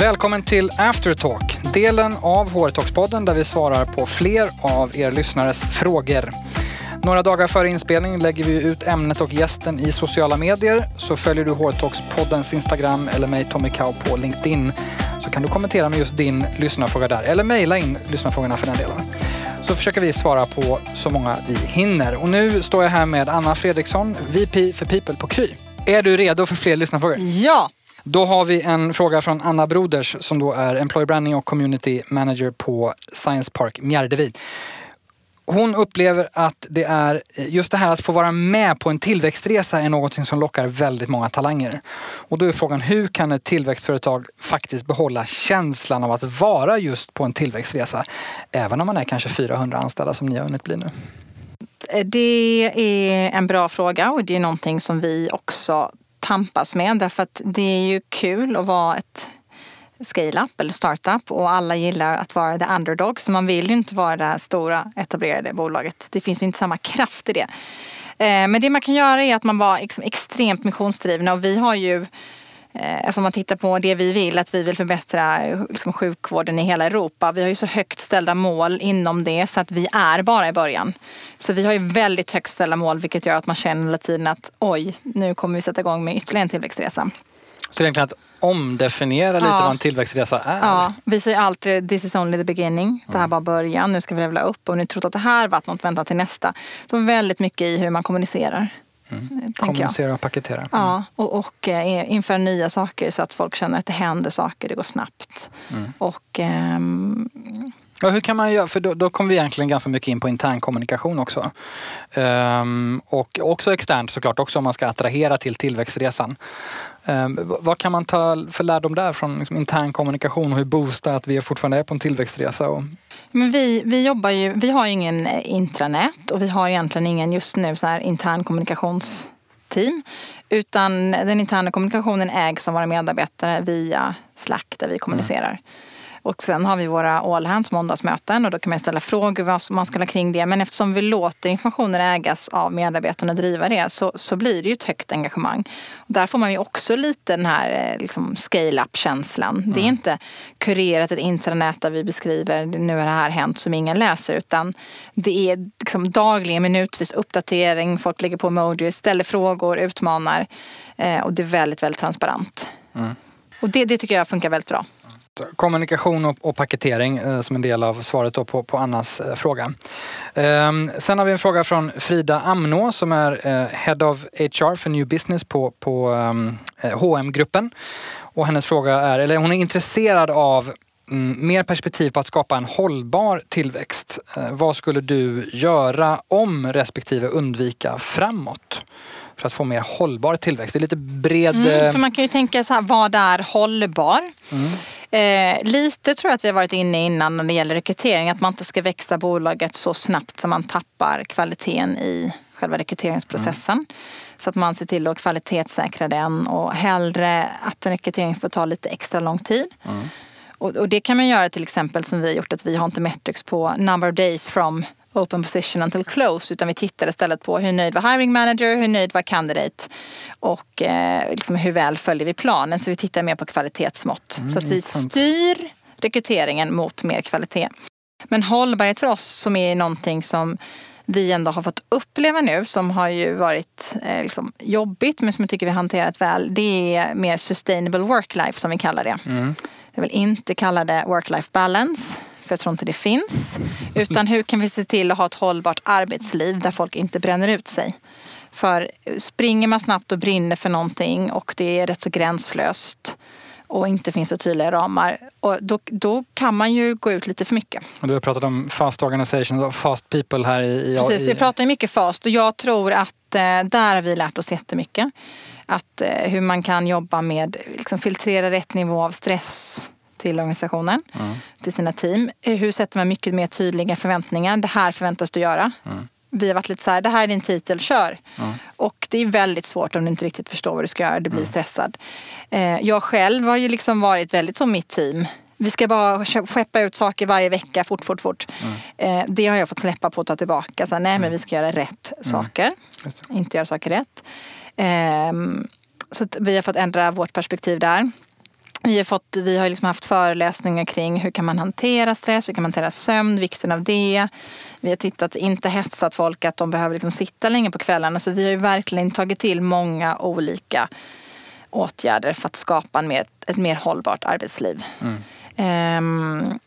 Välkommen till Aftertalk, delen av HR-talkspodden där vi svarar på fler av er lyssnares frågor. Några dagar före inspelning lägger vi ut ämnet och gästen i sociala medier. Så följer du HR-talkspoddens Instagram eller mig Tommy Kau på LinkedIn så kan du kommentera med just din lyssnarfråga där eller mejla in lyssnarfrågorna för den delen. Så försöker vi svara på så många vi hinner. Och nu står jag här med Anna Fredriksson, VP för People på Kry. Är du redo för fler lyssnarfrågor? Ja! Då har vi en fråga från Anna Broders som då är Employer Branding och Community Manager på Science Park Mjärdevi. Hon upplever att det är eh, just det här att få vara med på en tillväxtresa är något som lockar väldigt många talanger. Och då är frågan hur kan ett tillväxtföretag faktiskt behålla känslan av att vara just på en tillväxtresa? Även om man är kanske 400 anställda som ni har hunnit bli nu. Eh, det är en bra fråga och det är någonting som vi också tampas med därför att det är ju kul att vara ett scale-up eller startup och alla gillar att vara the underdog så man vill ju inte vara det här stora etablerade bolaget. Det finns ju inte samma kraft i det. Eh, men det man kan göra är att man var extremt missionsdrivna och vi har ju Alltså om man tittar på det vi vill, att vi vill förbättra liksom, sjukvården i hela Europa. Vi har ju så högt ställda mål inom det så att vi är bara i början. Så vi har ju väldigt högt ställda mål vilket gör att man känner hela tiden att oj, nu kommer vi sätta igång med ytterligare en tillväxtresa. Så egentligen att omdefiniera lite ja. vad en tillväxtresa är? Ja, vi säger alltid this is only the beginning. Det här var början, nu ska vi levla upp och nu trott att det här varit något, vänta till nästa. Så väldigt mycket i hur man kommunicerar. Mm. Kommunicera och paketera. Mm. Ja, och, och eh, införa nya saker så att folk känner att det händer saker, det går snabbt. Mm. Och ehm, Ja, hur kan man göra? För då, då kommer vi egentligen ganska mycket in på intern kommunikation också. Um, och också externt såklart också om man ska attrahera till tillväxtresan. Um, vad kan man ta för lärdom där från liksom, intern kommunikation och hur boosta att vi fortfarande är på en tillväxtresa? Och... Men vi, vi, jobbar ju, vi har ju ingen eh, intranät och vi har egentligen ingen just nu så här intern kommunikationsteam. Utan den interna kommunikationen ägs av våra medarbetare via Slack där vi kommunicerar. Mm. Och sen har vi våra all hands måndagsmöten och då kan man ställa frågor vad man ska ha kring det. Men eftersom vi låter informationen ägas av medarbetarna och driva det så, så blir det ju ett högt engagemang. Och där får man ju också lite den här eh, liksom, scale-up-känslan. Mm. Det är mm. inte kurerat ett intranät där vi beskriver nu har det här hänt som ingen läser utan det är liksom dagligen minutvis uppdatering. Folk lägger på emojis, ställer frågor, utmanar eh, och det är väldigt, väldigt transparent. Mm. Och det, det tycker jag funkar väldigt bra. Kommunikation och, och paketering eh, som en del av svaret på, på Annas eh, fråga. Eh, sen har vi en fråga från Frida Amnå som är eh, Head of HR för New Business på, på ehm, eh, H&M-gruppen. Och hennes fråga är, eller hon är intresserad av mm, mer perspektiv på att skapa en hållbar tillväxt. Eh, vad skulle du göra om respektive undvika framåt? för att få mer hållbar tillväxt? Det är lite bred... Mm, eh, för man kan ju tänka så här, vad är hållbar? Mm. Eh, lite tror jag att vi har varit inne innan när det gäller rekrytering. Att man inte ska växa bolaget så snabbt som man tappar kvaliteten i själva rekryteringsprocessen. Mm. Så att man ser till att kvalitetssäkra den och hellre att en rekrytering får ta lite extra lång tid. Och, och, det kan man göra till exempel som vi har gjort att vi har inte metrics på number of days from open position until close utan vi tittar istället på hur nöjd var hiring manager, hur nöjd var candidate och eh, liksom hur väl följer vi planen. Så vi tittar mer på kvalitetsmått. Mm, så att vi styr rekryteringen mot mer kvalitet. Men hållbarhet för oss som är någonting som vi ändå har fått uppleva nu som har ju varit eh, liksom jobbigt men som jag tycker vi hanterat väl. Det är mer sustainable work life som vi kallar det. Mm. Jag vill inte kalla det work life balance för jag tror inte det finns. Utan hur kan vi se till att ha ett hållbart arbetsliv där folk inte bränner ut sig? För springer man snabbt och brinner för någonting och det är rätt så gränslöst och inte finns så tydliga ramar. Och då, då kan man ju gå ut lite för mycket. Och du har pratat om fast organizations och fast people här i... i Precis, vi pratar mycket fast och jag tror att eh, där har vi lärt oss jättemycket. Att eh, hur man kan jobba med, liksom filtrera rätt nivå av stress till organisationen, mm. till sina team. Eh, hur sätter man mycket mer tydliga förväntningar? Det här förväntas du göra. Mm. Vi har varit lite så här, det här är din titel, kör. Mm. Och det är väldigt svårt om du inte riktigt förstår vad du ska göra, du blir mm. stressad. Eh, jag själv har ju liksom varit väldigt som mitt team. Vi ska bara skeppa ut saker varje vecka, fort, fort, fort. Mm. Eh, det har jag fått släppa på och ta tillbaka. Så, nej, men mm. vi ska göra rätt saker. Inte göra saker rätt. Ehm, så vi har fått ändra vårt perspektiv där. Vi har, fått, vi har liksom haft föreläsningar kring hur kan man hantera stress, hur kan man hantera sömn, vikten av det. Vi har tittat, inte hetsat folk att de behöver liksom sitta länge på kvällarna. Så vi har ju verkligen tagit till många olika åtgärder för att skapa en mer, ett mer hållbart arbetsliv. Mm. Um,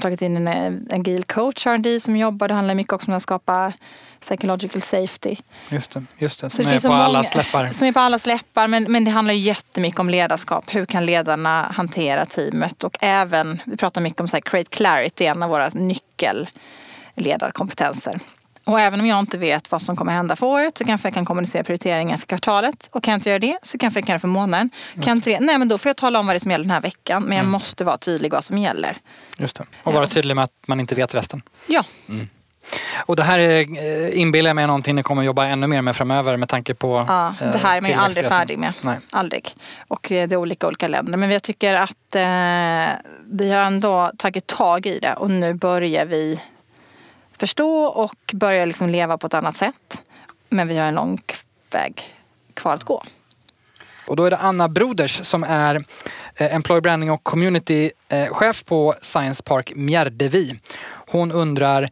tagit in en, agil coach R&D som jobbar. Det handlar mycket också om att skapa psychological safety. Just det, just det. som så är på många, alla släppar. Som är på alla släppar men, men det handlar jättemycket om ledarskap. Hur kan ledarna hantera teamet och även, vi pratar mycket om så här, create clarity, en av våra nyckelledarkompetenser. Och även om jag inte vet vad som kommer hända för året så kanske jag kan kommunicera prioriteringar för kvartalet. Och kan jag inte göra det så kanske jag kan göra det för månaden. Kan inte det, nej men då får jag tala om vad det är som gäller den här veckan. Men jag mm. måste vara tydlig vad som gäller. Just det. Och vara tydlig med att man inte vet resten. Ja. Mm. Och det här är, eh, inbillar jag mig någonting ni kommer jobba ännu mer med framöver med tanke på Ja, det här är man ju aldrig färdig med. Nej. Aldrig. Och eh, det är olika olika länder. Men jag tycker att eh, vi har ändå tagit tag i det och nu börjar vi förstå och börja liksom leva på ett annat sätt. Men vi har en lång väg kvar att gå. Och då är det Anna Broders som är eh, Employer Branding och Community-chef eh, på Science Park Mjärdevi. Hon undrar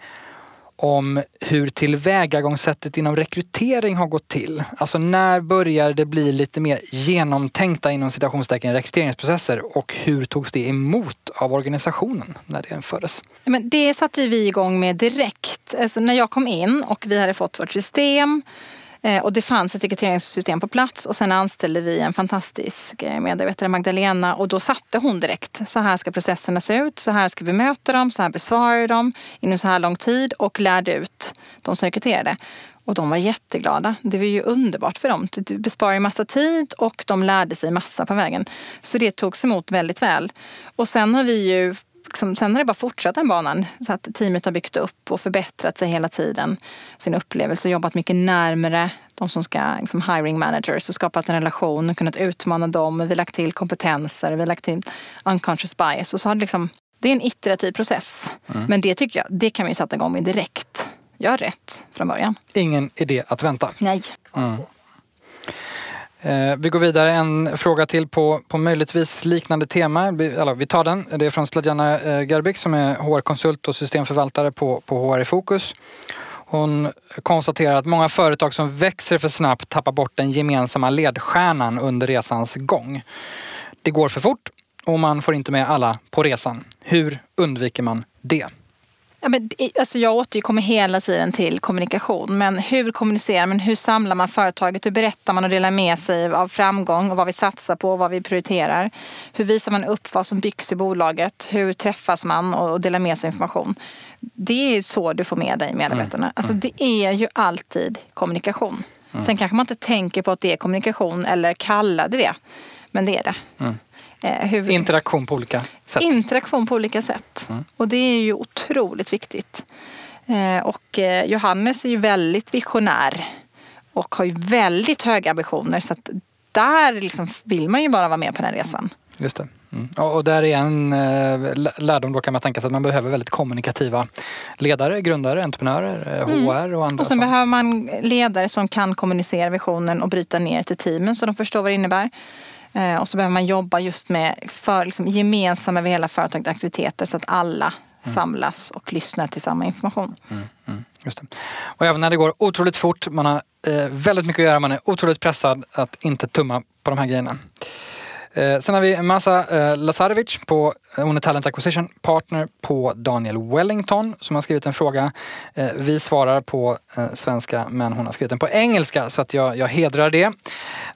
om hur tillvägagångssättet inom rekrytering har gått till. Alltså när börjar det bli lite mer genomtänkta inom citationstecken rekryteringsprocesser och hur togs det emot av organisationen när det infördes? Men det satte vi igång med direkt. Alltså när jag kom in och vi hade fått vårt system Eh, och det fanns ett rekryteringssystem på plats och sen anställde vi en fantastisk eh, medarbetare, Magdalena, och då satte hon direkt. Så här ska processerna se ut, så här ska vi möta dem, så här besvarar vi dem inom så här lång tid och lärde ut de som rekryterade. Och de var jätteglada. Det var ju underbart för dem. Det besparar ju massa tid och de lärde sig massa på vägen. Så det togs emot väldigt väl. Och sen har vi ju liksom, sen har det bara fortsatt den banan. Så att teamet har byggt upp och förbättrat sig hela tiden. Sin upplevelse och jobbat mycket närmare de som ska, liksom hiring managers och skapat en relation och kunnat utmana dem. Vi har lagt till kompetenser, vi har lagt till unconscious bias. Och så har det, liksom, det är en iterativ process. Mm. Men det tycker jag, det kan vi sätta igång med direkt. Gör rätt från början. Ingen idé att vänta. Nej. Mm. Eh, vi går vidare, en fråga till på, på möjligtvis liknande tema. Vi, alla, vi tar den. Det är från Sladjana eh, Gerbik som är HR-konsult och systemförvaltare på, på HR i Fokus. Hon konstaterar att många företag som växer för snabbt tappar bort den gemensamma ledstjärnan under resans gång. Det går för fort och man får inte med alla på resan. Hur undviker man det? Ja, men, alltså jag återkommer hela tiden till kommunikation. Men hur kommunicerar man? Hur samlar man företaget? Hur berättar man och delar med sig av framgång och vad vi satsar på och vad vi prioriterar? Hur visar man upp vad som byggs i bolaget? Hur träffas man och delar med sig information? Det är så du får med dig medarbetarna. Mm. Alltså, det är ju alltid kommunikation. Mm. Sen kanske man inte tänker på att det är kommunikation eller kallar det det. Men det är det. Mm. Eh, hur... Interaktion på olika sätt. Interaktion på olika sätt. Mm. Och det är ju otroligt viktigt. Eh, och eh, Johannes är ju väldigt visionär och har ju väldigt höga ambitioner. Så att där liksom vill man ju bara vara med på den resan. Just det. Mm. Och där är en lärdom då kan man tänka sig att man behöver väldigt kommunikativa ledare, grundare, entreprenörer, mm. HR och andra. Och sen som... behöver man ledare som kan kommunicera visionen och bryta ner till teamen så de förstår vad det innebär. Eh, och så behöver man jobba just med för, liksom, gemensamma över hela företaget aktiviteter så att alla mm. samlas och lyssnar till samma information. Mm, mm, just det. Och även när det går otroligt fort, man har eh, väldigt mycket att göra, man är otroligt pressad att inte tumma på de här grejerna. Eh, sen har vi Masa eh, Lazarevic, på, eh, hon är Talent Acquisition Partner på Daniel Wellington som har skrivit en fråga. Eh, vi svarar på eh, svenska men hon har skrivit den på engelska så att jag, jag hedrar det.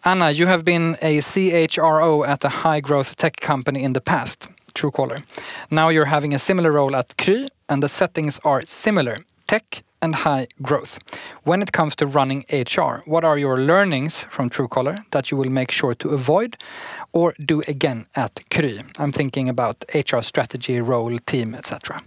Anna, you have been a CHRO at a high growth tech company in the past. Truecaller. Now you're having a similar role at Kry and the settings are similar. Tech and high growth. When it comes to running HR, what are your learnings from Truecaller that you will make sure to avoid or do again at Kry? I'm thinking about HR strategy, role, team etc.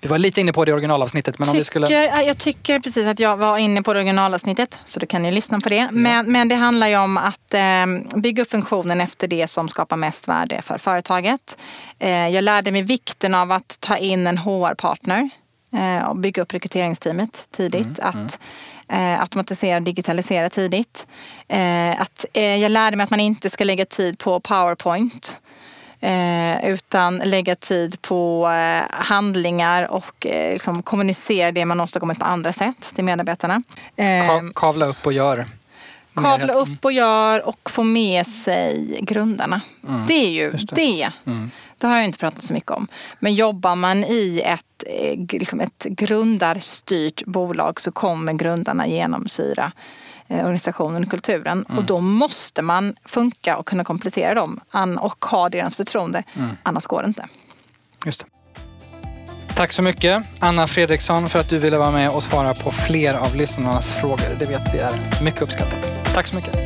Vi var lite inne på det i originalavsnittet. Men tycker, om vi skulle... Jag tycker precis att jag var inne på det originalavsnittet. Så då kan ni lyssna på det. Men, men det handlar ju om att eh, bygga upp funktionen efter det som skapar mest värde för företaget. Eh, jag lärde mig vikten av att ta in en HR-partner och bygga upp rekryteringsteamet tidigt. Mm, mm. att mm. automatisera och digitalisera tidigt. Eh, att, jag lärde mig att man inte ska lägga tid på Powerpoint. Eh, utan lägga tid på eh, handlingar och eh, liksom kommunicera det man åstadkommit på andra sätt till medarbetarna. Eh, Ka kavla upp och gör. Kavla upp och gör och få med sig grundarna. Mm. Det är ju det. det. Mm. Det har jag inte pratat så mycket om. Men jobbar man i ett, eh, liksom ett grundarstyrt bolag så kommer grundarna genomsyra eh, organisationen och kulturen. Mm. Och då måste man funka och kunna komplettera dem och ha deras förtroende. Mm. Annars går det inte. Just det. Tack så mycket Anna Fredriksson för att du ville vara med och svara på fler av lyssnarnas frågor. Det vet vi är mycket uppskattat. Tack så mycket.